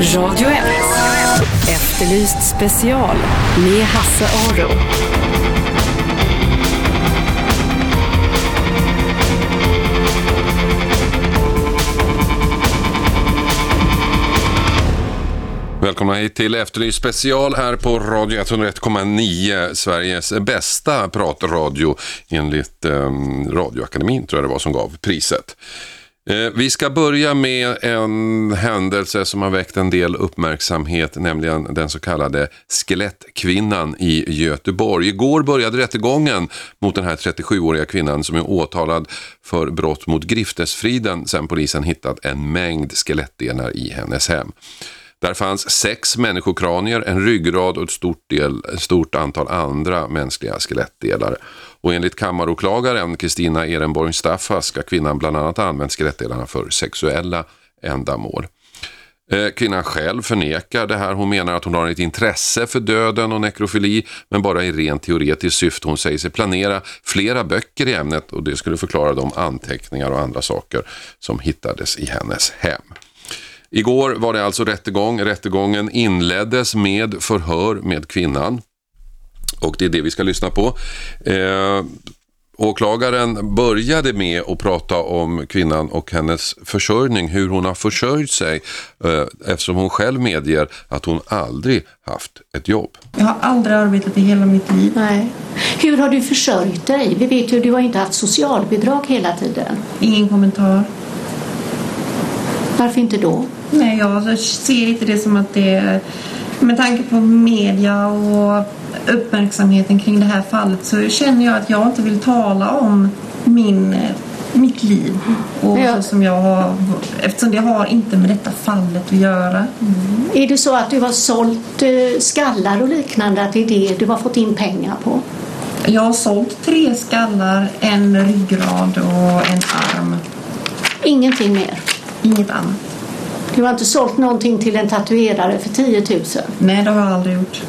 Radio 1. Efterlyst special med Hasse Aro. Välkomna hit till Efterlyst special här på Radio 101,9, Sveriges bästa pratradio enligt eh, Radioakademin tror jag det var som gav priset. Eh, vi ska börja med en händelse som har väckt en del uppmärksamhet, nämligen den så kallade skelettkvinnan i Göteborg. Igår började rättegången mot den här 37-åriga kvinnan som är åtalad för brott mot griftesfriden sedan polisen hittat en mängd skelettdelar i hennes hem. Där fanns sex människokranier, en ryggrad och ett stort, del, ett stort antal andra mänskliga skelettdelar. Och enligt kammaråklagaren Kristina Ehrenborg Staffa ska kvinnan bland annat ha använt skelettdelarna för sexuella ändamål. Eh, kvinnan själv förnekar det här. Hon menar att hon har ett intresse för döden och nekrofili men bara i rent teoretiskt syfte. Hon säger sig planera flera böcker i ämnet och det skulle förklara de anteckningar och andra saker som hittades i hennes hem. Igår var det alltså rättegång. Rättegången inleddes med förhör med kvinnan. Och det är det vi ska lyssna på. Eh, åklagaren började med att prata om kvinnan och hennes försörjning, hur hon har försörjt sig eh, eftersom hon själv medger att hon aldrig haft ett jobb. Jag har aldrig arbetat i hela mitt liv. Nej. Hur har du försörjt dig? Vi vet ju att du har inte haft socialbidrag hela tiden. Ingen kommentar. Varför inte då? Nej, jag ser inte det som att det är... Med tanke på media och uppmärksamheten kring det här fallet så känner jag att jag inte vill tala om min, mitt liv. Och Ja. så som jag har, eftersom det har inte med detta fallet att göra. Är det så att du har sålt eh, skallar och liknande, att det är det du har fått in pengar på? Jag har sålt tre skallar, en ryggrad och en arm. Ingenting mer? Inget annat. Du har inte sålt någonting till en tatuerare för 10 000? Nej, det har jag aldrig gjort.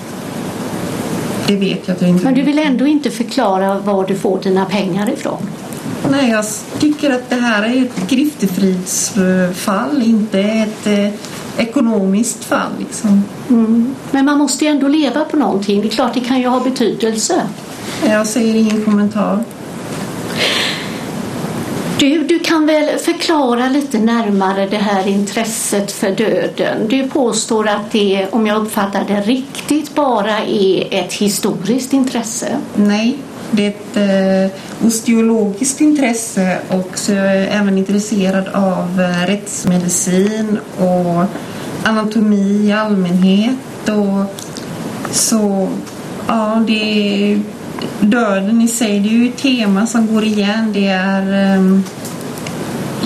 Det vet jag att jag inte Men du vill ändå inte förklara var du får dina pengar ifrån? Nej, jag tycker att det här är ett griftefridsfall, inte ett eh, ekonomiskt fall. Liksom. Men man måste ju ändå leva på någonting. Det är klart det kan ju ha betydelse. Jag säger ingen kommentar. Du, du kan väl förklara lite närmare det här intresset för döden. Du påstår att det, om jag uppfattar det riktigt, bara är ett historiskt intresse. Nej, det är ett eh, osteologiskt intresse och så är jag även intresserad av eh, rättsmedicin och anatomi i allmänhet. Och så, ja, det är döden i sig, det är ju ett tema som går igen. Det är ehm,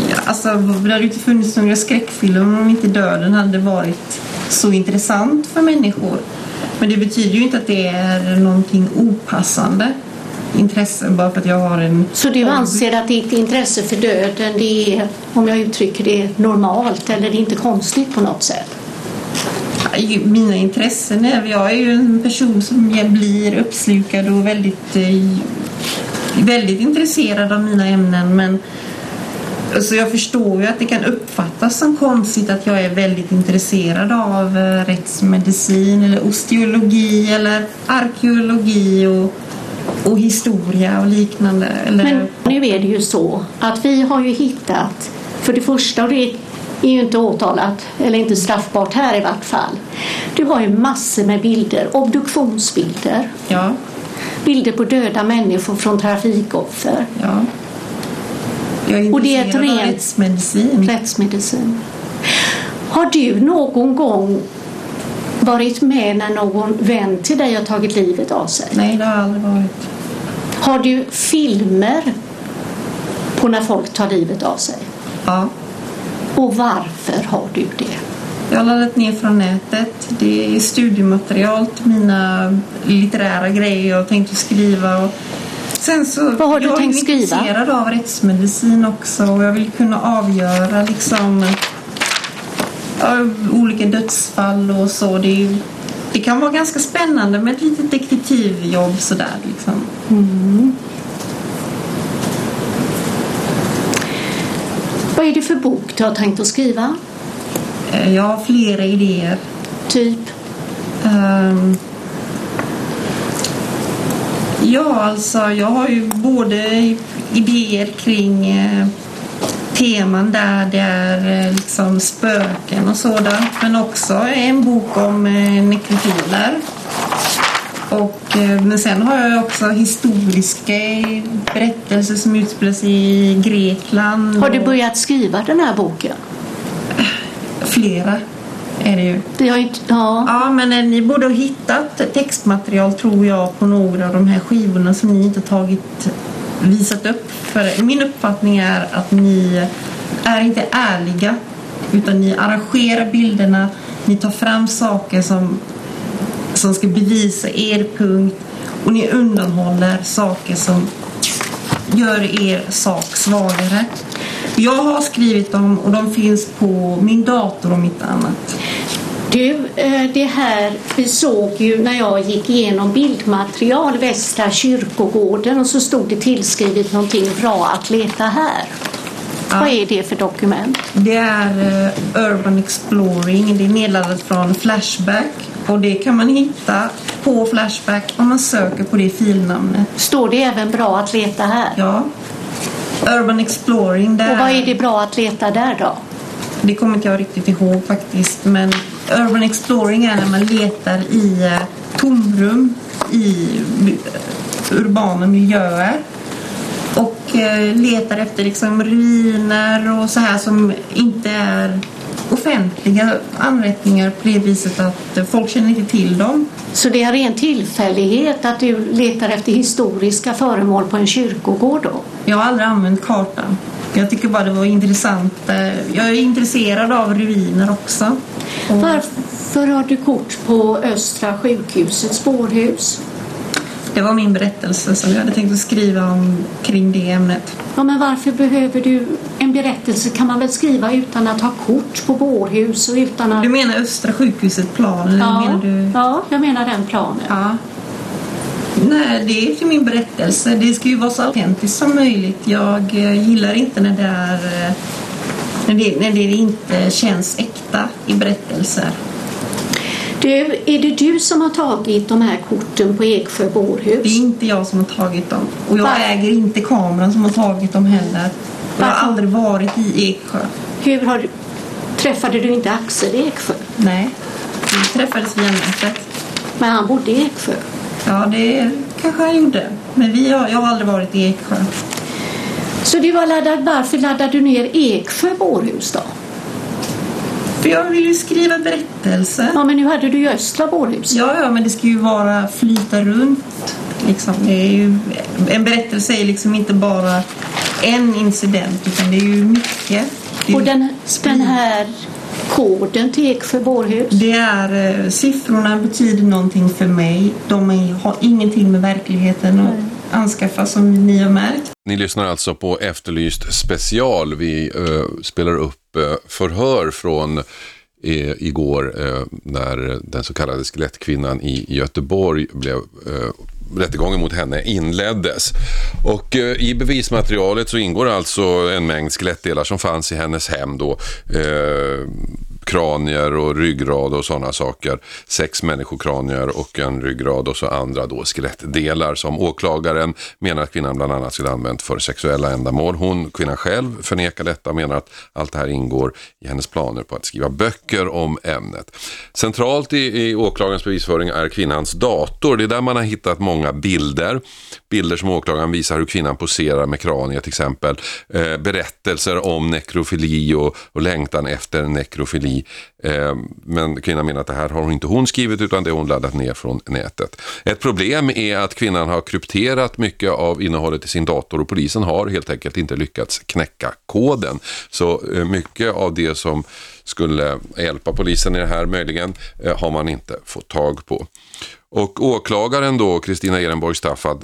ja, Alltså, det hade inte funnits några skräckfilmer om inte döden hade varit så intressant för människor. Men det betyder ju inte att det är någonting opassande intresse bara för att jag har en... Så du anser att ditt intresse för döden, det är, om jag uttrycker det, normalt eller det är inte konstigt på något sätt? Mina intressen är... Jag är ju en person som jag blir uppslukad och väldigt, eh, väldigt intresserad av mina ämnen men så jag förstår ju att det kan uppfattas som konstigt att jag är väldigt intresserad av eh, rättsmedicin eller osteologi eller arkeologi och, och historia och liknande. Eller, Men nu är det ju så att vi har ju hittat, för det första, och det är ju inte åtalat eller inte straffbart här i vart fall. Du har ju massor med bilder, obduktionsbilder, ja, bilder på döda människor från trafikoffer, ja. Jag är Och det är ett rent- rättsmedicin. rättsmedicin. Har du någon gång varit med när någon vän till dig har tagit livet av sig? Nej, det har aldrig varit. Har du filmer på när folk tar livet av sig? Ja. Och varför har du det? Jag har laddat ner från nätet. Det är studiematerial till mina litterära grejer jag tänkte skriva. Och sen så, Vad har du jag tänkt är skriva? intresserad av rättsmedicin också och jag vill kunna avgöra liksom olika dödsfall och så. Det, är, det kan vara ganska spännande med ett litet detektivjobb sådär liksom. Vad är det för bok du har tänkt att skriva? Eh, Jag har flera idéer. Typ? Ehm, ja, alltså jag har ju både idéer kring eh, teman där det är eh, liksom spöken och sådant. Men också en bok om eh, nekrofiler. Och, eh, men sen har jag också historiska berättelser som utspelar sig i Grekland. Har du börjat skriva den här boken? Flera är det ju. Det har inte, ja. Ja, men eh, ni borde ha hittat textmaterial tror jag på några av de här skivorna som ni inte tagit visat upp. För min uppfattning är att ni är inte ärliga utan ni arrangerar bilderna, ni tar fram saker som, som ska bevisa er punkt och ni undanhåller saker som gör er sak svagare. Jag har skrivit dem och de finns på min dator om inte annat. Du, eh, det här, vi såg ju när jag gick igenom bildmaterial Västra kyrkogården och så stod det tillskrivet någonting bra att leta här. Vad är det för dokument? Det är eh, Urban Exploring. Det är nedladdat från Flashback. Och det kan man hitta på Flashback om man söker på det filnamnet. Står det även bra att leta här? Ja. Urban Exploring. Där, Och vad är det bra att leta där då? Det kommer inte jag riktigt ihåg faktiskt. Men Urban Exploring är när man letar i eh, tomrum i eh, urbana miljöer. Eh, letar efter liksom ruiner och så här som inte är offentliga anrättningar på det viset att folk känner inte till dem. Så det är ren tillfällighet att du letar efter historiska föremål på en kyrkogård då? Jag har aldrig använt kartan. Jag tycker bara det var intressant. Eh, Jag är intresserad av ruiner också. Varför har du kort på Östra sjukhusets spårhus? Det var min berättelse som jag hade tänkt att skriva om kring det ämnet. Ja, men varför behöver du en berättelse? kan man väl skriva utan att ha kort på bårhus och utan att... Du menar Östra sjukhuset plan? Eller ja, menar du... ja, jag menar den planen. Ja. Nej, det är till min berättelse. Det ska ju vara så autentiskt som möjligt. Jag eh, gillar inte när det, är, eh, när det, när det inte känns äkta i berättelser. Du, är det du som har tagit de här korten på Eksjö bårhus? Det är inte jag som har tagit dem. Och jag Varför? äger inte kameran som har tagit dem heller. Jag har aldrig varit i Eksjö. Hur har du... Träffade du inte Axel i Eksjö? Nej. Vi träffades via nätet. Men han bodde i Eksjö. Ja, det kanske han gjorde. Men vi har, jag har aldrig varit i Eksjö. Så du har laddat, varför laddade du ner Eksjö bårhus då? För jag vill ju skriva berättelser. Ja, men nu hade du ju Östra bårhus. Ja, ja, men det ska ju vara flyta runt. Liksom. Det är ju, en berättelse är liksom inte bara en incident, utan det är ju mycket. Är, Och den, den här koden till Eksjö bårhus? det är eh, siffrorna betyder någonting för mig. De är, har ingenting med verkligheten att anskaffa som ni har märkt. Ni lyssnar alltså på Efterlyst special. Vi eh, spelar upp eh, förhör från eh, igår eh, när den så kallade skelettkvinnan i Göteborg blev eh, Rättegången mot henne inleddes. Och eh, i bevismaterialet så ingår alltså en mängd skelettdelar som fanns i hennes hem då. Eh, kranier och ryggrad och sådana saker. Sex människokranier och en ryggrad och så andra då skelettdelar som åklagaren menar att kvinnan bland annat skulle använt för sexuella ändamål. Hon, kvinnan själv, förnekar detta och menar att allt det här ingår i hennes planer på att skriva böcker om ämnet. Centralt i, i åklagarens bevisföring är kvinnans dator. Det är där man har hittat många bilder. Bilder som åklagaren visar hur kvinnan poserar med kranier till exempel. Eh, berättelser om nekrofili och, och längtan efter nekrofili. Eh, men kvinnan menar att det här har inte hon skrivit utan det har hon laddat ner från nätet. Ett problem är att kvinnan har krypterat mycket av innehållet i sin dator och polisen har helt enkelt inte lyckats knäcka koden. Så eh, mycket av det som skulle hjälpa polisen i det här möjligen eh, har man inte fått tag på. Och åklagaren då, Kristina Ehrenborg Staffad,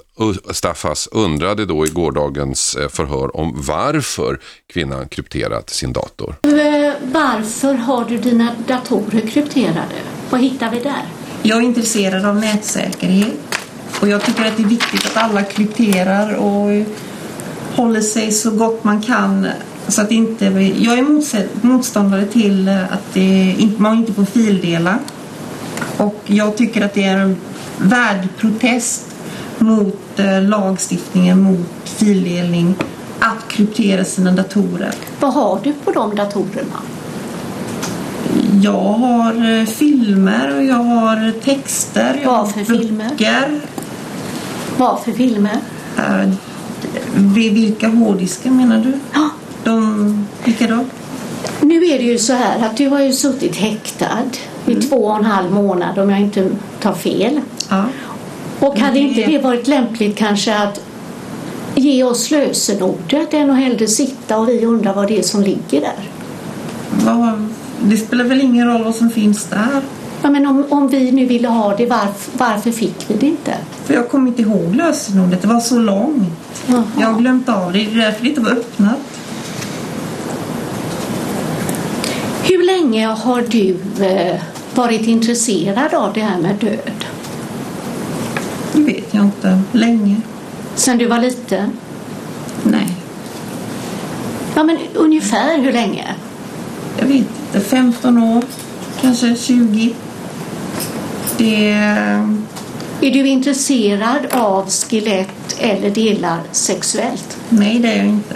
Staffas, undrade då i gårdagens eh, förhör om varför kvinnan krypterat sin dator. Eh, Varför har du dina datorer krypterade? Vad hittar vi där? Jag är intresserad av nätsäkerhet och jag tycker att det är viktigt att alla krypterar och håller sig så gott man kan Så att inte, jag är motståndare till eh, att det, inte- man inte får fildela. Och jag tycker att det är en värd protest mot eh, lagstiftningen mot fildelning att kryptera sina datorer. Vad har du på de datorerna? Jag har eh, filmer och jag har texter. Jag Vad för filmer? Vad för filmer? Eh, vilka hårddiskar menar du? Ja, De, vilka då? nu är det ju så här att du har ju suttit häktad i Mm. två och en halv månad om jag inte tar fel. Ja. Och hade Mm. inte det varit lämpligt kanske att ge oss lösenordet än att hellre sitta och vi undrar vad det är som ligger där? Vad, det spelar väl ingen roll vad som finns där? Ja, men om, om vi nu ville ha det, varför, varför fick vi det inte? För jag kommer inte ihåg lösenordet. Det var så långt. Jaha. Jag har glömt av det. Det är därför det inte var öppnat. Hur länge har du eh, varit intresserad av det här med död? Det vet jag inte. Länge? Sen du var liten? Nej, Ja, men ungefär hur länge? jag vet inte. 15 år? Kanske 20? Det... Är du intresserad av skelett eller delar sexuellt? Nej, det är jag inte.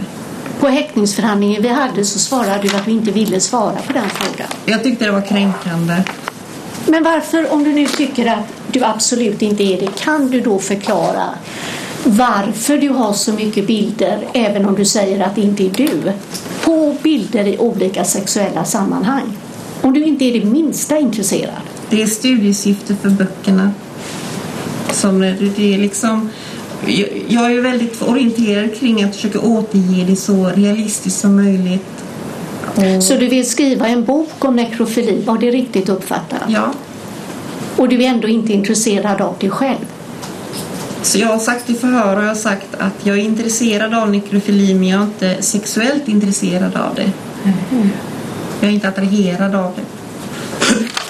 På häktningsförhandlingen vi hade så svarade du att du inte ville svara på den frågan. Jag tyckte det var kränkande. Men varför, om du nu tycker att du absolut inte är det, kan du då förklara varför du har så mycket bilder, även om du säger att det inte är du, på bilder i olika sexuella sammanhang? Om du inte är det minsta intresserad. Det är studiesyfte för böckerna. Som det det är liksom... Jag är väldigt orienterad kring att försöka återge det så realistiskt som möjligt. Och, Så du vill skriva en bok om nekrofili, var det riktigt uppfattat? ja, Och du är ändå inte intresserad av det själv? så jag har sagt i förhör och jag har sagt att jag är intresserad av nekrofili men jag är inte sexuellt intresserad av det. Jag är inte attraherad av det.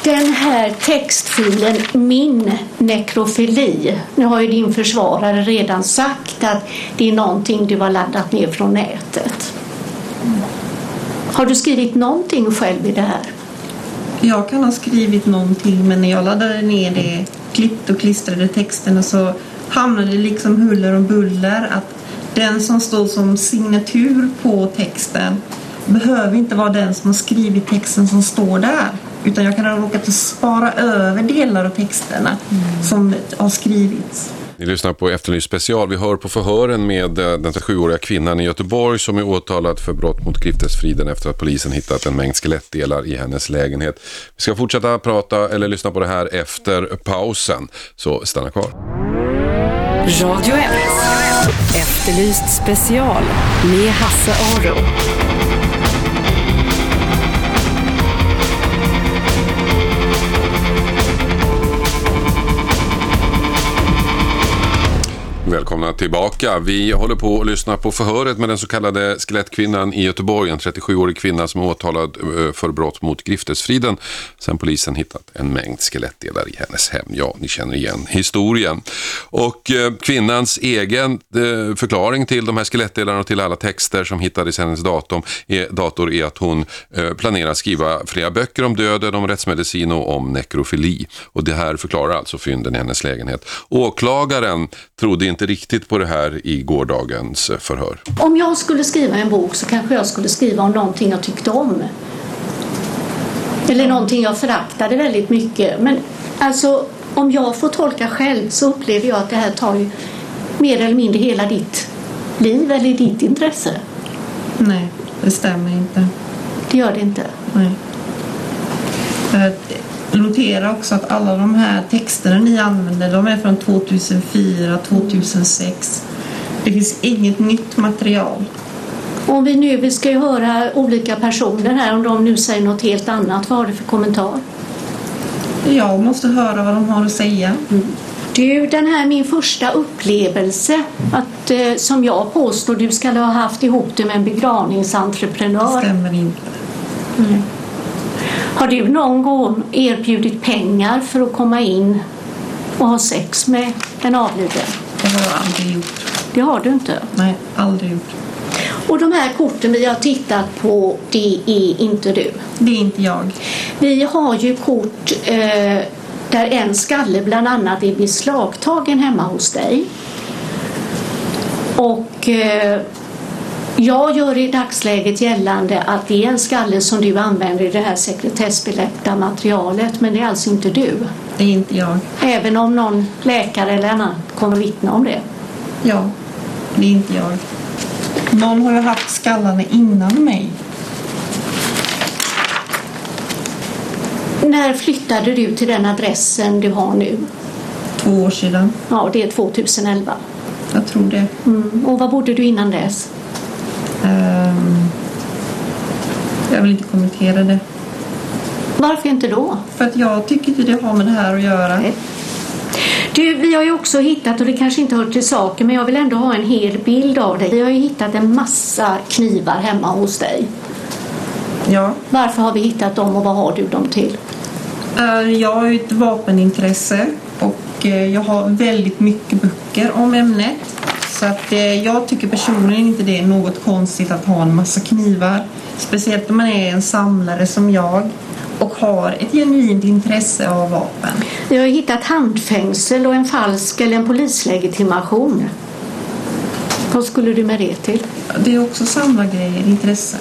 Den här textfilen Min nekrofili. Nu har ju din försvarare redan sagt att det är någonting du har laddat ner från nätet. Har du skrivit någonting själv i det här? Jag kan ha skrivit någonting men när jag laddade ner det, klippte och klistrade texterna så hamnade det liksom huller om buller att den som står som signatur på texten behöver inte vara den som har skrivit texten som står där. Utan jag kan ha råkat att spara över delar av texterna som har skrivits. Ni lyssnar på Efterlyst special. Vi hör på förhören med eh, den 37-åriga kvinnan i Göteborg som är åtalad för brott mot griftesfriden efter att polisen hittat en mängd skelettdelar i hennes lägenhet. Vi ska fortsätta prata eller lyssna på det här efter pausen, så stanna kvar. Radio 1. Efterlyst special med Hasse Aro. Välkomna tillbaka. Vi håller på att lyssna på förhöret med den så kallade skelettkvinnan i Göteborg. En 37-årig kvinna som är åtalad eh, för brott mot griftesfriden. Sen polisen hittat en mängd skelettdelar i hennes hem. Ja, ni känner igen historien. Och eh, kvinnans egen eh, förklaring till de här skelettdelarna och till alla texter som hittades i hennes dator är, dator är att hon eh, planerar att skriva flera böcker om döden, om rättsmedicin och om nekrofili. Och det här förklarar alltså fynden i hennes lägenhet. Åklagaren trodde inte riktigt på det här i gårdagens eh, förhör. Om jag skulle skriva en bok så kanske jag skulle skriva om någonting jag tyckte om. Eller någonting jag föraktade väldigt mycket. Men alltså, om jag får tolka själv så upplever jag att det här tar ju mer eller mindre hela ditt liv eller ditt intresse. Nej, det stämmer inte. Det gör det inte. Nej. Jag noterar också att alla de här texterna ni använder, de är från 2004, 2006. Det finns inget nytt material. Om vi nu, vi ska ju höra olika personer här, om de nu säger något helt annat, vad har du för kommentar? Jag måste höra vad de har att säga. Du, den här min första upplevelse att, eh, som jag påstår du ska ha haft ihop det med en Det begravningsentreprenör. stämmer inte. Har du någon gång erbjudit pengar för att komma in och ha sex med en avliden? Det har jag aldrig gjort. Det har du inte. Nej, aldrig gjort. Och de här korten vi har tittat på, det är inte du. Det är inte jag. Vi har ju kort eh, där en skalle bland annat är beslagtagen hemma hos dig. Och eh, jag gör i dagsläget gällande att det är en skalle som du använder i det här sekretessbelagda materialet, men det är alltså inte du. Det är inte jag. Även om någon läkare eller annan kommer vittna om det. Ja, det är inte jag. Någon har ju haft skallarna innan mig. När flyttade du till den adressen du har nu? Två år sedan. Ja, det är 2011. Jag tror det. Mm. Och var bodde du innan dess? Ehm, jag vill inte kommentera det. Varför inte då? För att jag tycker inte det har med det här att göra. Nej. Du, vi har ju också hittat, och det kanske inte hör till saken, men jag vill ändå ha en hel bild av dig. Vi har ju hittat en massa knivar hemma hos dig. Ja. Varför har vi hittat dem och vad har du dem till? Eh, Jag har ju ett vapenintresse och eh, jag har väldigt mycket böcker om ämnet. Så att eh, jag tycker personligen inte det är något konstigt att ha en massa knivar. Speciellt om man är en samlare som jag och har ett genuint intresse av vapen. Vi har hittat handfängsel och en falsk eller en polislegitimation. Vad skulle du med det till? Det är också samlargrejer, intresse.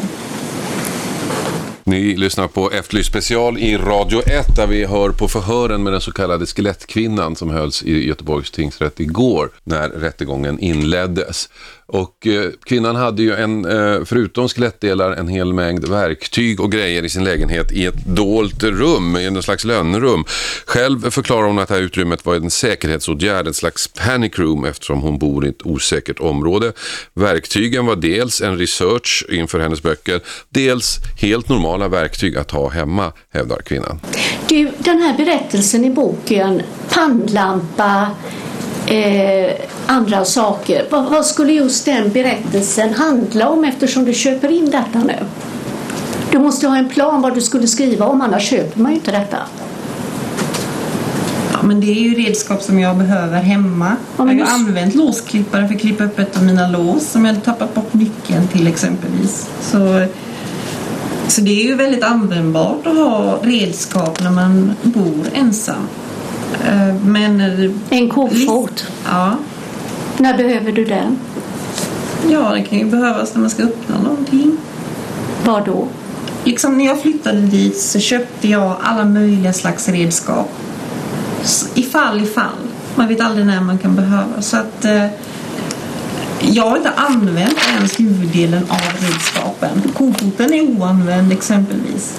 Ni lyssnar på Efterlyst special i Radio 1 där vi hör på förhören med den så kallade skelettkvinnan som hölls i Göteborgs tingsrätt igår när rättegången inleddes. Och eh, kvinnan hade ju en, eh, förutom skelettdelar en hel mängd verktyg och grejer i sin lägenhet i ett dolt rum, i någon slags lönnrum. Själv förklarar hon att det här utrymmet var en säkerhetsåtgärd, ett slags panic room eftersom hon bor i ett osäkert område. Verktygen var dels en research inför hennes böcker, dels helt normala verktyg att ha hemma, hävdar kvinnan. Du, den här berättelsen i boken, pannlampa, eh, andra saker. Vad, vad skulle just den berättelsen handla om eftersom du köper in detta nu? Du måste ha en plan vad du skulle skriva om, annars köper man ju inte detta. Ja, men det är ju redskap som jag behöver hemma. Ja, jag har just- använt låsklippare för att klippa upp ett av mina lås som jag tappat bort nyckeln till exempelvis. Så, så det är ju väldigt användbart att ha redskap när man bor ensam. Eh, Men... eh, En kofot. Ja. När behöver du den? ja, det kan ju behövas när man ska öppna någonting. Var då? Liksom när jag flyttade dit så köpte jag alla möjliga slags redskap. S- I fall i fall. Man vet aldrig när man kan behöva. Så att eh, jag har inte använt ens huvuddelen av redskapen. Kofoten är oanvänd exempelvis.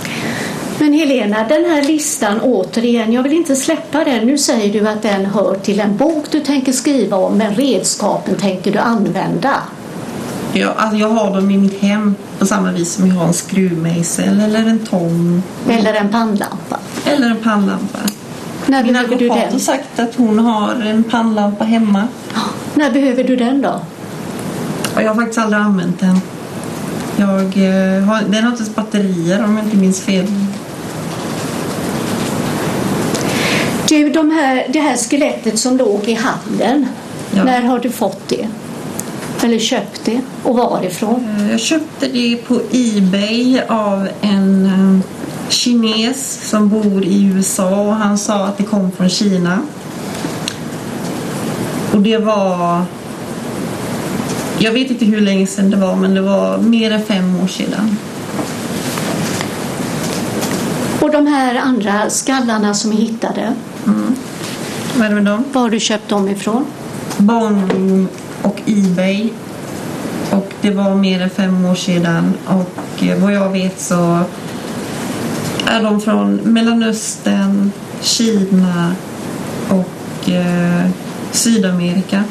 Men Helena, den här listan återigen, jag vill inte släppa den. Nu säger du att den hör till en bok du tänker skriva om, men redskapen tänker du använda. Jag, alltså jag har dem i mitt hem på samma vis som jag har en skruvmejsel eller en tång Eller en pannlampa. eller en pannlampa. När Min behöver du advokat har sagt att hon har en pannlampa hemma. När behöver du den då? Jag har faktiskt aldrig använt den. Jag, eh, har, den har inte ens batterier om jag inte minns fel. Du, de här, det här skelettet som låg i hallen, Ja. när har du fått det? Eller köpt det? Och varifrån? Eh, Jag köpte det på Ebay av en eh, kines som bor i USA och han sa att det kom från Kina. Och det var... Jag vet inte hur länge sedan det var men det var mer än fem år sedan. Och de här andra skallarna som är hittade, Vad är det med dem? var har du köpt dem ifrån? Barnroom och Ebay. Och det var mer än fem år sedan. Och eh, vad jag vet så är de från Mellanöstern, Kina och eh, Sydamerika.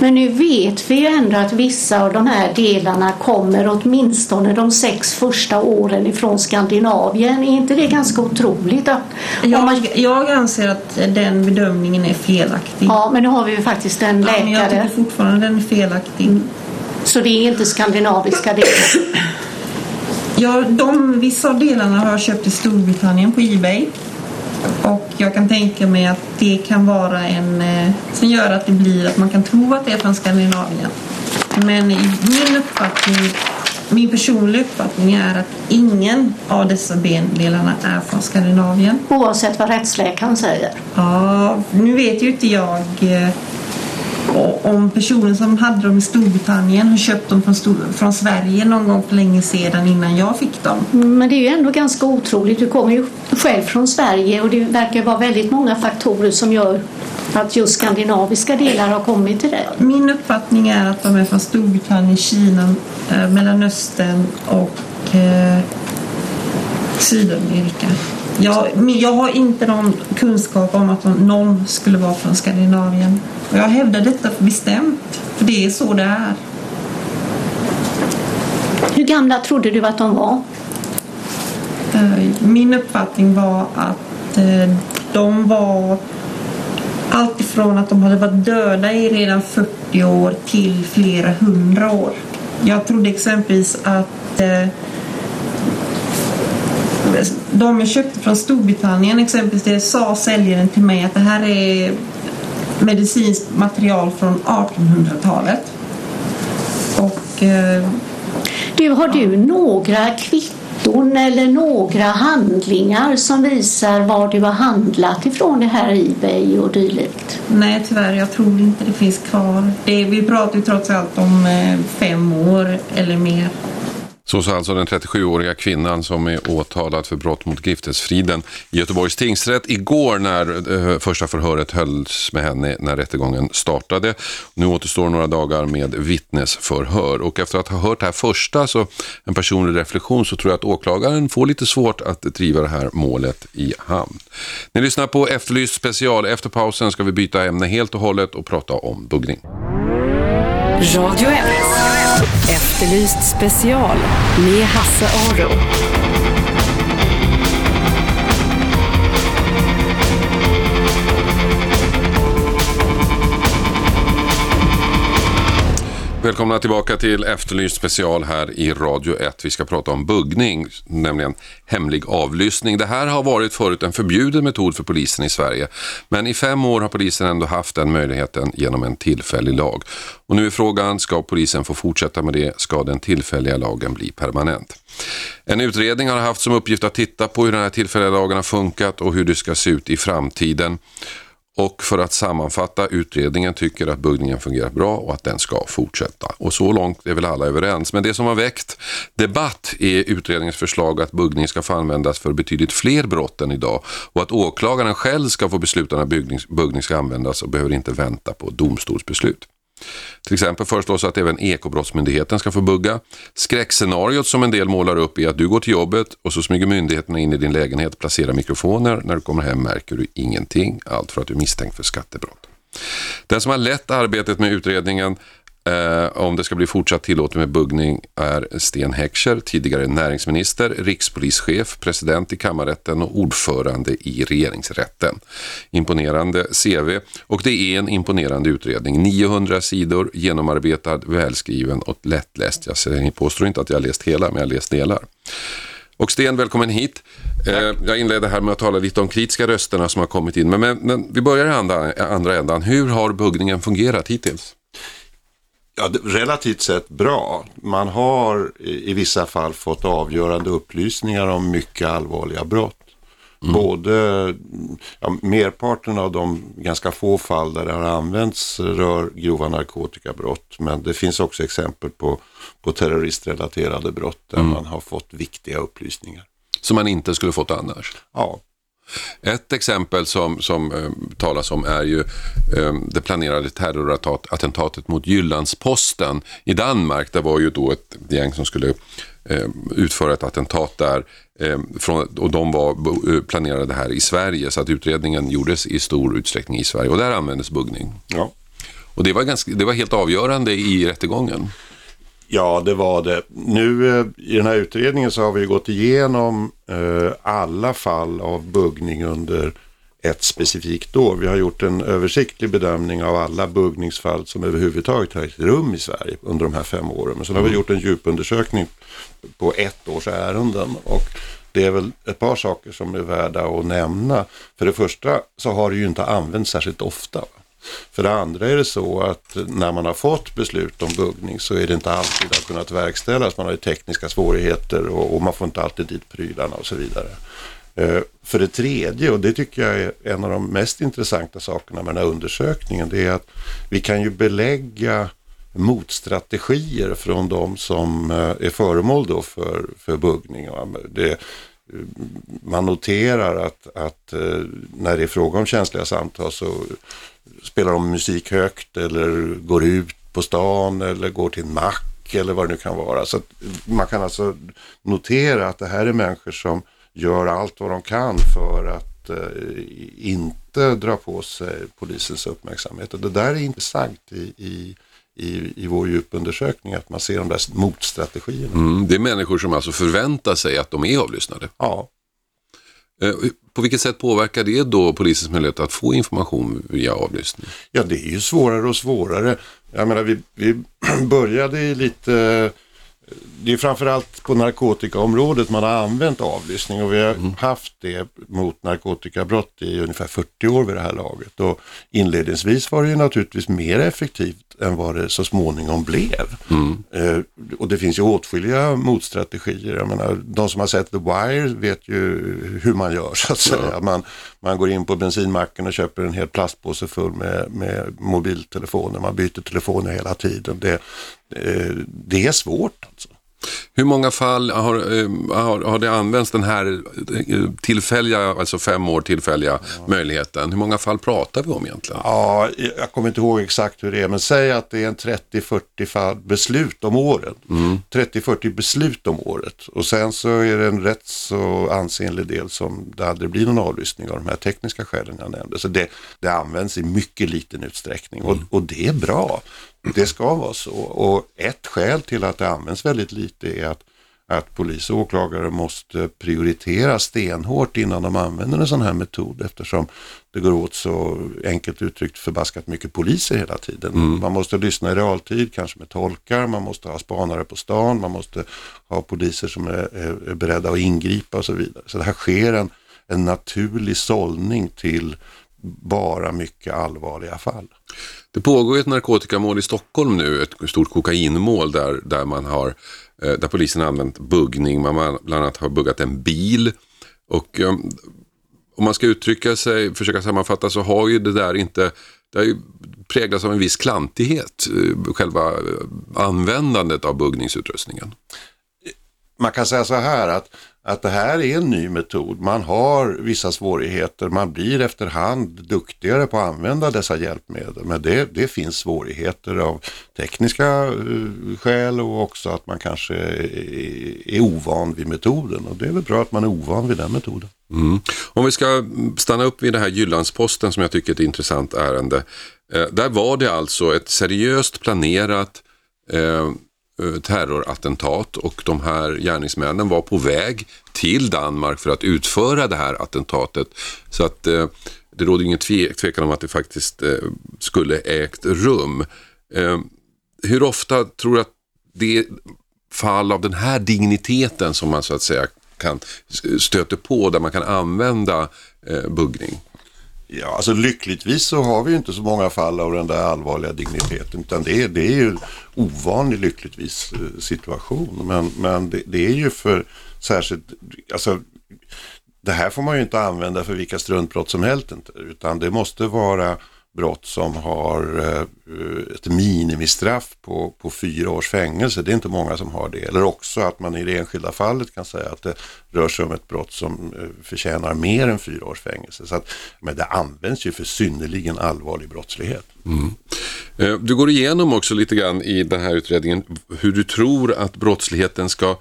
Men nu vet vi ju ändå att vissa av de här delarna kommer åtminstone de sex första åren ifrån Skandinavien. Är inte det ganska otroligt? Att, om man, Jag, jag anser att den bedömningen är felaktig. ja, men nu har vi ju faktiskt en Ja, men jag läkare. tycker fortfarande den är felaktig. Så det är inte skandinaviska delar. Ja, de, vissa av delarna har jag köpt i Storbritannien på Ebay. Och jag kan tänka mig att det kan vara en eh, som gör att det blir att man kan tro att det är från Skandinavien. Men min uppfattning, min personliga uppfattning är att ingen av dessa bendelarna är från Skandinavien. Oavsett vad rättsläkaren säger. Ja, nu vet ju inte jag eh, om personen som hade dem i Storbritannien har köpt dem från, Stor- från Sverige någon gång för länge sedan innan jag fick dem. Men det är ju ändå ganska otroligt. Du kommer ju själv från Sverige och det verkar vara väldigt många faktorer som gör att just skandinaviska delar har kommit till dig. Min uppfattning är att de är från Storbritannien, Kina, eh, Mellanöstern och eh, Sydamerika. Jag, men jag har inte någon kunskap om att de- någon skulle vara från Skandinavien. Och jag hävdar detta bestämt, för det är så det är. Hur gamla trodde du att de var? Eh, Min uppfattning var att eh, de var allt ifrån att de hade varit döda i redan 40 år till flera hundra år. Jag trodde exempelvis att eh, de jag köpte från Storbritannien exempelvis, det sa säljaren till mig att det här är medicinskt material från 1800-talet. Och eh, Du, har du några kvitton eller några handlingar som visar var du har handlat ifrån det här Ebay och dylikt? Nej, tyvärr. Jag tror inte det finns kvar. Det, vi pratar ju trots allt om eh, fem år eller mer. Så sa alltså den 37-åriga kvinnan som är åtalad för brott mot griftesfriden i Göteborgs tingsrätt igår när eh, första förhöret hölls med henne när rättegången startade. Nu återstår några dagar med vittnesförhör och efter att ha hört det här första, så en personlig reflektion, så tror jag att åklagaren får lite svårt att driva det här målet i hamn. Ni lyssnar på Efterlyst special. Efter pausen ska vi byta ämne helt och hållet och prata om buggning. Radio 1. Efterlyst special med Hasse Aro. Välkomna tillbaka till Efterlyst special här i Radio 1. Vi ska prata om buggning, nämligen hemlig avlyssning. Det här har varit förut en förbjuden metod för polisen i Sverige. Men i fem år har polisen ändå haft den möjligheten genom en tillfällig lag. Och nu är frågan, ska polisen få fortsätta med det? Ska den tillfälliga lagen bli permanent? En utredning har haft som uppgift att titta på hur den här tillfälliga lagen har funkat och hur det ska se ut i framtiden. Och för att sammanfatta, utredningen tycker att buggningen fungerar bra och att den ska fortsätta. Och så långt är väl alla överens. Men det som har väckt debatt är utredningens förslag att buggning ska få användas för betydligt fler brott än idag och att åklagaren själv ska få besluta när buggning, buggning ska användas och behöver inte vänta på domstolsbeslut. Till exempel föreslås att även Ekobrottsmyndigheten ska få bugga. Skräckscenariot som en del målar upp är att du går till jobbet och så smyger myndigheterna in i din lägenhet, placerar mikrofoner. När du kommer hem märker du ingenting. Allt för att du är misstänkt för skattebrott. Den som har lett arbetet med utredningen eh, om det ska bli fortsatt tillåtet med buggning är Sten Heckscher, tidigare näringsminister, rikspolischef, president i kammarrätten och ordförande i regeringsrätten. Imponerande CV och det är en imponerande utredning. 900 sidor, genomarbetad, välskriven och lättläst. Jag säger- påstår inte att jag har läst hela, men jag har läst delar. Och Sten, välkommen hit. Eh, jag inledde här med att tala lite om kritiska rösterna som har kommit in. Men, men, men vi börjar i andra, andra ändan. Hur har buggningen fungerat hittills? Ja, relativt sett bra. Man har i vissa fall fått avgörande upplysningar om mycket allvarliga brott. Både, ja, merparten av de ganska få fall där det har använts rör grova narkotikabrott. Men det finns också exempel på, på terroristrelaterade brott där man har fått viktiga upplysningar. Som man inte skulle fått annars. Ja, Ett exempel som, som eh, talas om är ju eh, det planerade terrorattentatet mot Jyllandsposten i Danmark. Det var ju då ett gäng som skulle eh, utföra ett attentat där eh, från, och de var eh, planerade här i Sverige så att utredningen gjordes i stor utsträckning i Sverige och där användes buggning. ja. Och det var, ganska, det var helt avgörande i rättegången. Ja, det var det. Nu eh, i den här utredningen så har vi gått igenom alla fall av buggning under ett specifikt år. Vi har gjort en översiktlig bedömning av alla buggningsfall som överhuvudtaget har ägt rum i Sverige under de här fem åren. Men sen har vi gjort en djupundersökning på ett års ärenden. Och det är väl ett par saker som är värda att nämna. För det första så har det ju inte använts särskilt ofta. För det andra är det så att när man har fått beslut om buggning så är det inte alltid det har kunnat verkställas. Man har ju tekniska svårigheter och, och man får inte alltid dit prylarna och så vidare. Eh, för det tredje, och det tycker jag är en av de mest intressanta sakerna med den här undersökningen, det är att vi kan ju belägga motstrategier från de som eh, är föremål då för, för buggning. Det, eh, man noterar att, att eh, när det är fråga om känsliga samtal så spelar de musik högt eller går ut på stan eller går till en mack eller vad det nu kan vara. Så man kan alltså notera att det här är människor som gör allt vad de kan för att eh, inte dra på sig polisens uppmärksamhet. Och det där är intressant i, i i, i vår djupundersökning, att man ser de där motstrategierna. Mm, det är människor som alltså förväntar sig att de är avlyssnade? Ja. Eh, på vilket sätt påverkar det då polisens möjlighet att få information via avlyssning? Ja, det är ju svårare och svårare. Jag menar, vi, vi började lite det är framförallt på narkotikaområdet man har använt avlyssning och vi har mm. haft det mot narkotikabrott i ungefär 40 år vid det här laget. Och inledningsvis var det ju naturligtvis mer effektivt än vad det så småningom blev. Mm. Eh, och det finns ju åtskilliga motstrategier. Jag menar, de som har sett The Wire vet ju hur man gör så att säga. Ja. Man, man går in på bensinmacken och köper en hel plastpåse full med, med mobiltelefoner. Man byter telefoner hela tiden. Det, eh, det är svårt alltså. Hur många fall har, eh, har, har det använts den här eh, tillfälliga, alltså fem år tillfälliga ja. möjligheten? Hur många fall pratar vi om egentligen? Ja, jag kommer inte ihåg exakt hur det är, men säg att det är en 30-40 fall beslut om året. Mm. 30-40 beslut om året och sen så är det en rätt så ansenlig del som det aldrig blir någon avlyssning av de här tekniska skälen jag nämnde. Så det, det används i mycket liten utsträckning och, mm. och det är bra. Det ska vara så och ett skäl till att det används väldigt lite är att, att polis och åklagare måste prioritera stenhårt innan de använder en sån här metod eftersom det går åt så enkelt uttryckt förbaskat mycket poliser hela tiden. Mm. Man måste lyssna i realtid, kanske med tolkar, man måste ha spanare på stan, man måste ha poliser som är, är, beredda att ingripa och så vidare. Så det här sker en, en naturlig sållning till bara mycket allvarliga fall. Det pågår ett narkotikamål i Stockholm nu, ett stort kokainmål där, där, man har, eh, där polisen har använt buggning. Man bland annat har buggat en bil. Och um, om man ska uttrycka sig, försöka sammanfatta så har ju det där inte, det har ju präglats av en viss klantighet, eh, själva användandet av buggningsutrustningen. Man kan säga så här att att det här är en ny metod. Man har vissa svårigheter, man blir efterhand duktigare på att använda dessa hjälpmedel. Men det, det finns svårigheter av tekniska eh, skäl och också att man kanske är, är ovan vid metoden. Och det är väl bra att man är ovan vid den metoden. Mm. Om vi ska stanna upp vid det här Jyllandsposten som jag tycker är ett intressant ärende. Eh, där var det alltså ett seriöst planerat Eh, Eh, terrorattentat och de här gärningsmännen var på väg till Danmark för att utföra det här attentatet. Så att eh, det råder ingen tve tvekan om att det faktiskt eh, skulle ägt rum. Eh, hur ofta tror du att det är fall av den här digniteten som man så att säga kan stöter på där man kan använda eh, buggning? Ja, alltså lyckligtvis så har vi ju inte så många fall av den där allvarliga digniteten utan det är, det är ju ovanlig lyckligtvis eh, situation. Men, men det, det är ju för särskilt, alltså det här får man ju inte använda för vilka struntbrott som helst inte, utan det måste vara brott som har eh, ett minimistraff på, på fyra års fängelse. Det är inte många som har det. Eller också att man i det enskilda fallet kan säga att det rör sig om ett brott som eh, förtjänar mer än fyra års fängelse. Så att, men det används ju för synnerligen allvarlig brottslighet. Mm. Eh, du går igenom också lite grann i den här utredningen hur du tror att brottsligheten ska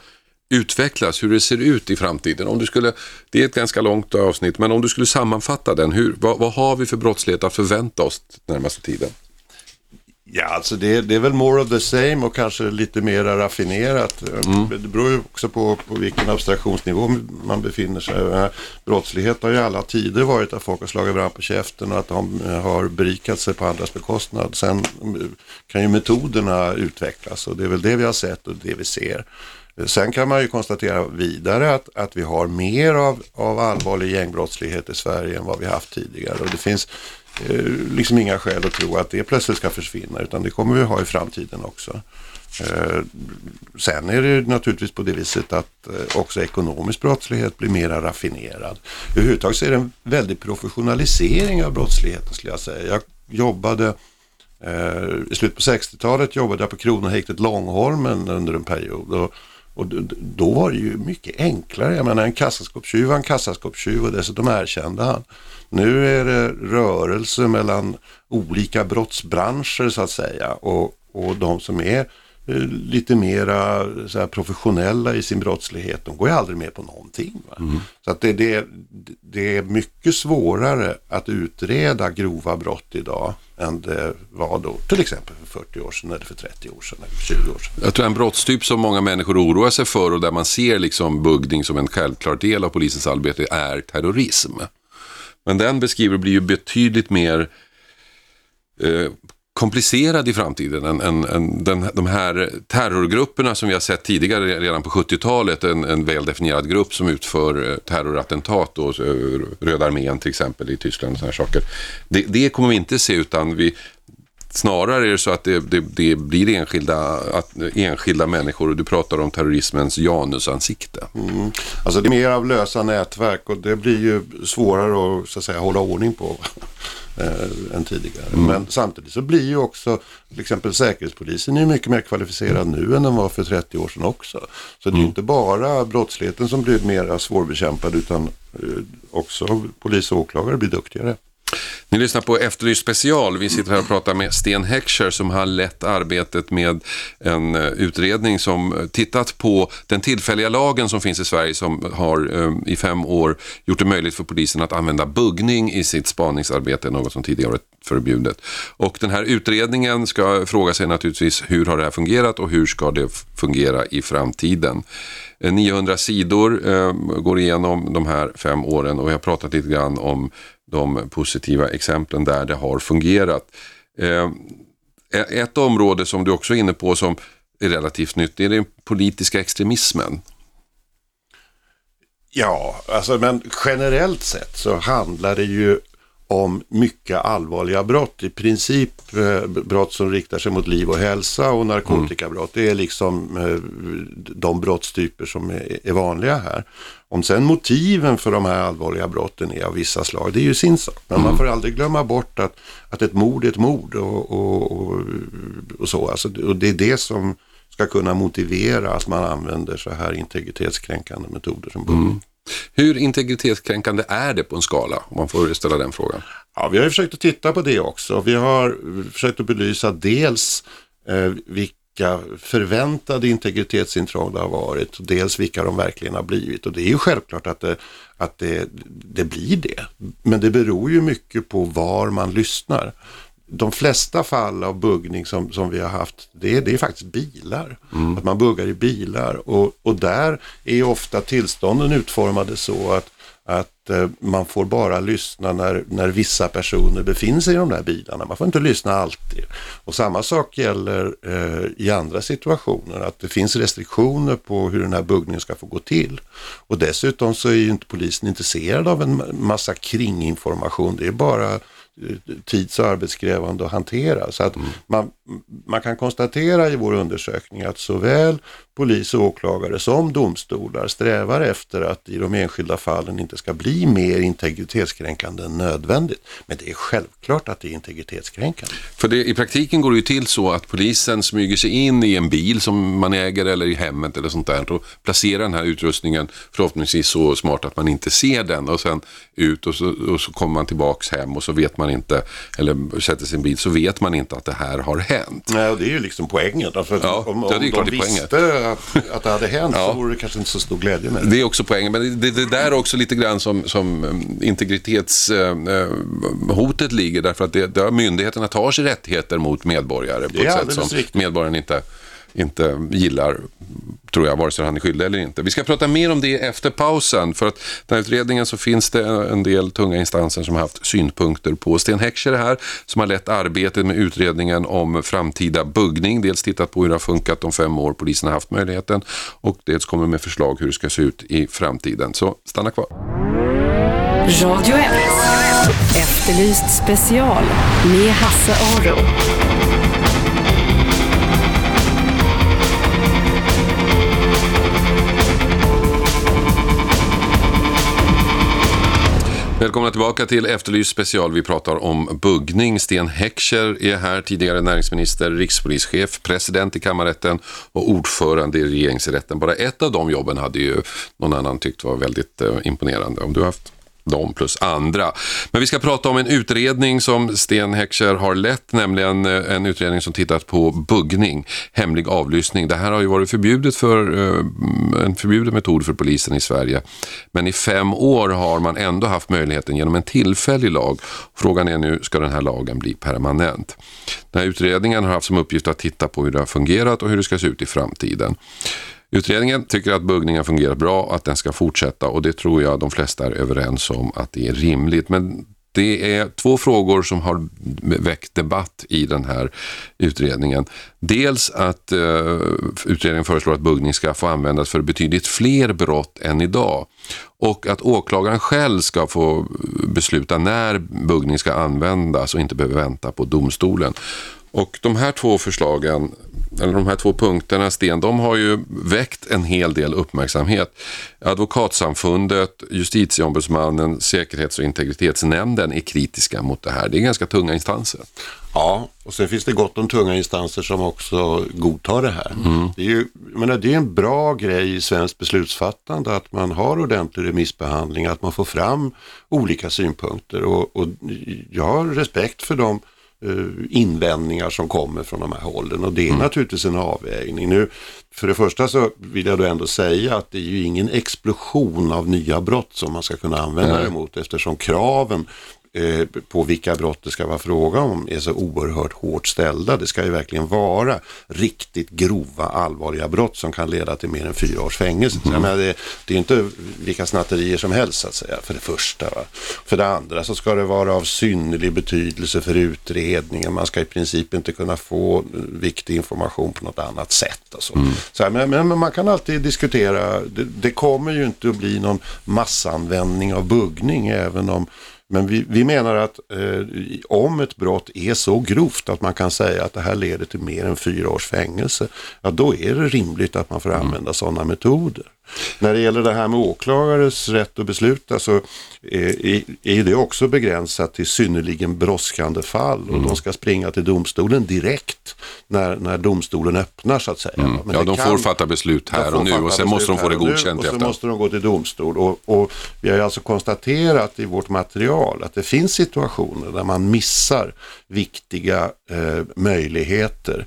utvecklas, hur det ser ut i framtiden. Om du skulle, det är ett ganska långt avsnitt, men om du skulle sammanfatta den, hur, vad, vad har vi för brottslighet att förvänta oss närmaste tiden? Ja, alltså det, det, är väl more of the same och kanske lite mer raffinerat. Mm. Det beror ju också på, på vilken abstraktionsnivå man befinner sig. Brottslighet har ju alla tider varit att folk har slagit varandra på käften och att de har berikat sig på andras bekostnad. Sen kan ju metoderna utvecklas och det är väl det vi har sett och det vi ser. Sen kan man ju konstatera vidare att, att vi har mer av, av allvarlig gängbrottslighet i Sverige än vad vi haft tidigare. Och det finns eh, liksom inga skäl att tro att det plötsligt ska försvinna utan det kommer vi ha i framtiden också. Eh, sen är det naturligtvis på det viset att eh, också ekonomisk brottslighet blir mera raffinerad. Överhuvudtaget så är det en väldig professionalisering av brottsligheten skulle jag säga. Jag jobbade eh, i slutet på 60-talet jobbade jag på Kronohäktet Långholmen under en period. Och, och då var det ju mycket enklare. Jag menar en kassaskåpstjuv var en kassaskåpstjuv och dessutom erkände han. Nu är det rörelse mellan olika brottsbranscher så att säga och, och de som är Eh, lite mera så här, professionella i sin brottslighet, de går ju aldrig med på någonting. Mm. Så att det, det, det, är mycket svårare att utreda grova brott idag än det var då till exempel för 40 år sedan eller för 30 år sedan eller 20 år sedan. Jag tror en brottstyp som många människor oroar sig för och där man ser liksom buggning som en självklar del av polisens arbete är terrorism. Men den beskriver blir ju betydligt mer eh, komplicerad i framtiden än, än, än den, de här terrorgrupperna som vi har sett tidigare redan på 70-talet. En, en väldefinierad grupp som utför eh, terrorattentat, då, eh, Röda armén till exempel i Tyskland och sådana saker. Det, det kommer vi inte se utan vi, Snarare är det så att det, det, det, blir enskilda, att, enskilda människor och du pratar om terrorismens janusansikte. Mm. Alltså det är mer av lösa nätverk och det blir ju svårare att, så att säga, hålla ordning på eh, än tidigare. Mm. Men samtidigt så blir ju också till exempel Säkerhetspolisen är mycket mer kvalificerad nu än den var för 30 år sedan också. Så det är mm. inte bara brottsligheten som blir mer svårbekämpad utan eh, också polis och åklagare blir duktigare. Ni lyssnar på Efterlyst special. Vi sitter här och pratar med Sten Heckscher som har lett arbetet med en eh, utredning som eh, tittat på den tillfälliga lagen som finns i Sverige som har eh, i fem år gjort det möjligt för polisen att använda buggning i sitt spaningsarbete, något som tidigare varit förbjudet. Och den här utredningen ska fråga sig naturligtvis hur har det här fungerat och hur ska det fungera i framtiden. 900 sidor eh, går igenom de här fem åren och vi har pratat lite grann om de positiva exemplen där det har fungerat. Eh, ett område som du också är inne på som är relativt nytt, det är den politiska extremismen. Ja, alltså men generellt sett så handlar det ju om mycket allvarliga brott. I princip eh, brott som riktar sig mot liv och hälsa och narkotikabrott. Det är liksom eh, de brottstyper som är, vanliga här. Om sen motiven för de här allvarliga brotten är av vissa slag, det är ju sin sak. Men man mm. får aldrig glömma bort att, att ett mord är ett mord och, och, och, och så. Alltså, och det är det som ska kunna motivera att man använder så här integritetskränkande metoder som buggning. Mm. Hur integritetskränkande är det på en skala? Om man får ställa den frågan. Ja, vi har försökt att titta på det också. Vi har försökt att belysa dels eh, vilka förväntade integritetsintrång det har varit, dels vilka de verkligen har blivit. Och det är ju självklart att det, att det, det blir det. Men det beror ju mycket på var man lyssnar de flesta fall av buggning som, som vi har haft, det är, det är faktiskt bilar. Mm. Att man buggar i bilar och, och där är ofta tillstånden utformade så att, att eh, man får bara lyssna när, när vissa personer befinner sig i de där bilarna. Man får inte lyssna alltid. Och samma sak gäller eh, i andra situationer, att det finns restriktioner på hur den här buggningen ska få gå till. Och dessutom så är ju inte polisen intresserad av en massa kringinformation. Det är bara tids och arbetskrävande att hantera. Så att mm. man, man kan konstatera i vår undersökning att såväl polis och åklagare som domstolar strävar efter att i de enskilda fallen inte ska bli mer integritetskränkande än nödvändigt. Men det är självklart att det är integritetskränkande. För det, i praktiken går det ju till så att polisen smyger sig in i en bil som man äger eller i hemmet eller sånt där och placerar den här utrustningen förhoppningsvis så smart att man inte ser den och sen ut och så, och så kommer man tillbaks hem och så vet man inte, eller sätter sin bil så vet man inte att det här har hänt. Nej, det är ju liksom poängen. Alltså, ja, om, om de visste att, att det hade hänt ja. så vore det kanske inte så stor glädje med det. Det är också poängen, men det, det där är också lite grann som, som um, integritetshotet äh, ligger därför att det, det, myndigheterna tar sig rättigheter mot medborgare på ett sätt som riktigt. medborgaren inte inte gillar tror jag, vare sig han är skyldig eller inte. Vi ska prata mer om det efter pausen. För att den här utredningen så finns det en del tunga instanser som har haft synpunkter på. Sten Heckscher här som har lett arbetet med utredningen om framtida buggning. Dels tittat på hur det har funkat de fem år polisen har haft möjligheten och dels kommer med förslag hur det ska se ut i framtiden. Så stanna kvar. Radio 1. Efterlyst special med Hasse Aro. Välkomna tillbaka till Efterlyst special. Vi pratar om buggning. Sten Heckscher är här, tidigare näringsminister, rikspolischef, president i kammarrätten och ordförande i regeringsrätten. Bara ett av de jobben hade ju någon annan tyckt var väldigt eh, imponerande. Om du haft de plus andra. Men vi ska prata om en utredning som Sten Heckscher har lett, nämligen eh, en utredning som tittat på buggning, hemlig avlyssning. Det här har ju varit förbjudet för, eh, en förbjuden metod för polisen i Sverige. Men i fem år har man ändå haft möjligheten genom en tillfällig lag. Frågan är nu, ska den här lagen bli permanent? Den här utredningen har haft som uppgift att titta på hur det har fungerat och hur det ska se ut i framtiden. Utredningen tycker att buggningen fungerar bra och att den ska fortsätta och det tror jag de flesta är överens om att det är rimligt. Men det är två frågor som har väckt debatt i den här utredningen. Dels att uh, utredningen föreslår att buggning ska få användas för betydligt fler brott än idag. Och att åklagaren själv ska få besluta när buggning ska användas och inte behöver vänta på domstolen. Och de här två förslagen eller de här två punkterna, Sten, de har ju väckt en hel del uppmärksamhet. Advokatsamfundet, justitieombudsmannen, säkerhets och integritetsnämnden är kritiska mot det här. Det är ganska tunga instanser. Ja, och sen finns det gott om tunga instanser som också godtar det här. Mm. Det, är ju, menar, det är en bra grej i svenskt beslutsfattande att man har ordentlig remissbehandling, att man får fram olika synpunkter och, och jag har respekt för dem invändningar som kommer från de här hållen och det är mm. naturligtvis en avvägning. Nu, för det första så vill jag då ändå säga att det är ju ingen explosion av nya brott som man ska kunna använda det mot eftersom kraven Eh, på vilka brott det ska vara fråga om är så oerhört hårt ställda. Det ska ju verkligen vara riktigt grova allvarliga brott som kan leda till mer än fyra års fängelse. Mm. menar, det, det, är inte vilka snatterier som helst så att säga, för det första. Va? För det andra så ska det vara av synnerlig betydelse för utredningen. Man ska i princip inte kunna få viktig information på något annat sätt. Alltså. Mm. Så här, men, men, man kan alltid diskutera, det, det kommer ju inte att bli någon massanvändning av buggning även om men vi, vi menar att eh, om ett brott är så grovt att man kan säga att det här leder till mer än fyra års fängelse, ja då är det rimligt att man får mm. använda sådana metoder. När det gäller det här med åklagares rätt att besluta så är, är det också begränsat till synnerligen brådskande fall och mm. de ska springa till domstolen direkt när, när domstolen öppnar så att säga. Mm. ja, de kan, får fatta beslut här och nu och sen måste de få det godkänt. Och så måste de gå till domstol och, och vi har alltså konstaterat i vårt material att det finns situationer där man missar viktiga eh, möjligheter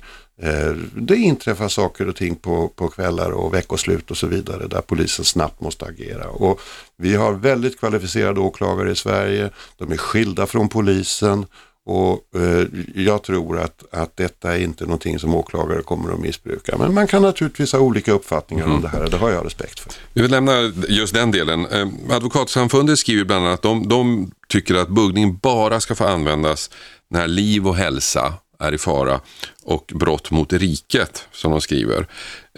det inträffar saker och ting på, på kvällar och veckoslut och så vidare där polisen snabbt måste agera. Och vi har väldigt kvalificerade åklagare i Sverige, de är skilda från polisen och eh, jag tror att, att detta är inte någonting som åklagare kommer att missbruka. Men man kan naturligtvis ha olika uppfattningar mm. om det här det har jag respekt för. Vi vill lämna just den delen. Eh, Advokatsamfundet skriver bland annat att de, de tycker att buggning bara ska få användas när liv och hälsa är i fara och brott mot riket, som de skriver.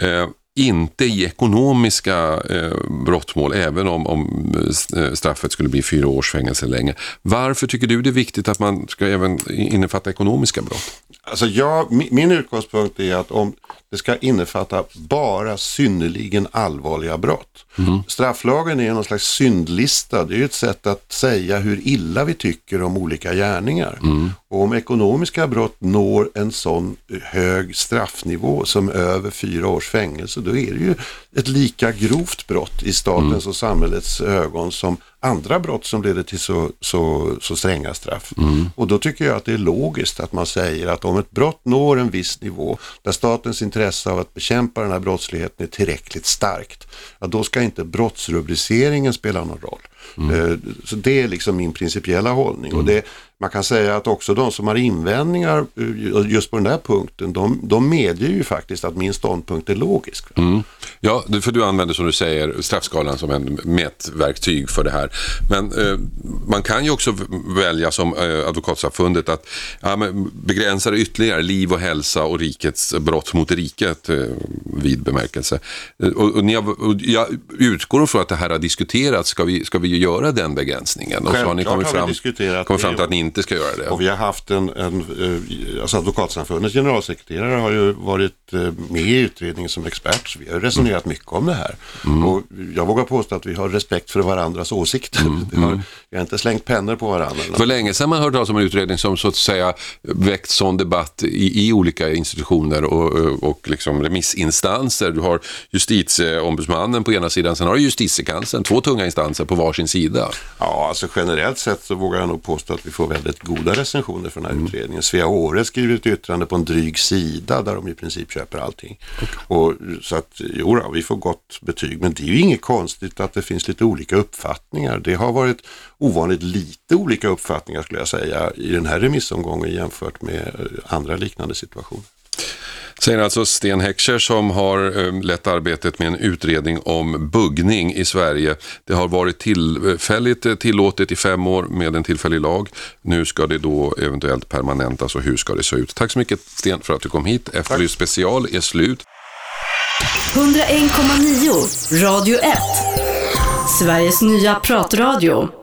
Eh, inte i ekonomiska eh, brottmål, även om, om eh, straffet skulle bli fyra års fängelse länge. Varför tycker du det är viktigt att man ska även innefatta ekonomiska brott? Alltså jag, min utgångspunkt är att om det ska innefatta bara synnerligen allvarliga brott. Mm. Strafflagen är någon slags syndlista, det är ett sätt att säga hur illa vi tycker om olika gärningar. Mm. Om ekonomiska brott når en sån hög straffnivå som över fyra års fängelse, då är det ju ett lika grovt brott i statens mm. och samhällets ögon som andra brott som leder till så, så, så stränga straff. Mm. Och då tycker jag att det är logiskt att man säger att om ett brott når en viss nivå där statens intresse av att bekämpa den här brottsligheten är tillräckligt starkt, ja, då ska inte brottsrubriceringen spela någon roll. Eh, Så det är liksom min principiella hållning. Och det, man kan säga att också de som har invändningar eh, just på den där punkten, de, de medger ju faktiskt att min ståndpunkt är logisk. Ja, du- för du använder som du säger straffskalan som en mätverktyg för det här. Men eh, man kan ju också välja som eh, Advokatsamfundet att ja, begränsa det ytterligare, liv och hälsa och rikets brott mot riket eh, vid bemärkelse. Eh, Och, och har, och jag utgår från att det här har diskuterats, ska vi, ska vi göra den begränsningen? Och så har ni kommit har vi fram, diskuterat kommit fram till att ni inte ska göra det. Och vi har haft en, en eh, alltså Advokatsamfundets generalsekreterare har ju varit eh, med i utredningen som expert, så vi har resonerat mycket om det här. Och jag vågar påstå att vi har respekt för varandras åsikter. Det har, vi har inte slängt pennor på varandra. Var länge sedan man hörde talas om en utredning som så att säga väckt sån debatt i, i olika institutioner och, och liksom remissinstanser. Du har justitieombudsmannen på ena sidan, sen har du justitiekanslern, två tunga instanser på varsin sida. Ja, alltså generellt sett så vågar jag nog påstå att vi får väldigt goda recensioner för den här utredningen. Svea Åre skriver ett yttrande på en dryg sida där de i princip köper allting. Och, så att, jo då, vi får gott betyg, men det är ju inget konstigt att det finns lite olika uppfattningar. Det har varit ovanligt lite olika uppfattningar skulle jag säga i den här remissomgången jämfört med andra liknande situationer. Säger alltså Sten Heckscher som har eh, lett arbetet med en utredning om buggning i Sverige. Det har varit tillfälligt eh, tillåtet i fem år med en tillfällig lag. Nu ska det då eventuellt permanentas och hur ska det se ut? Tack så mycket Sten för att du kom hit. Efterlyst special är slut. 101,9 Radio 1. Sveriges nya pratradio.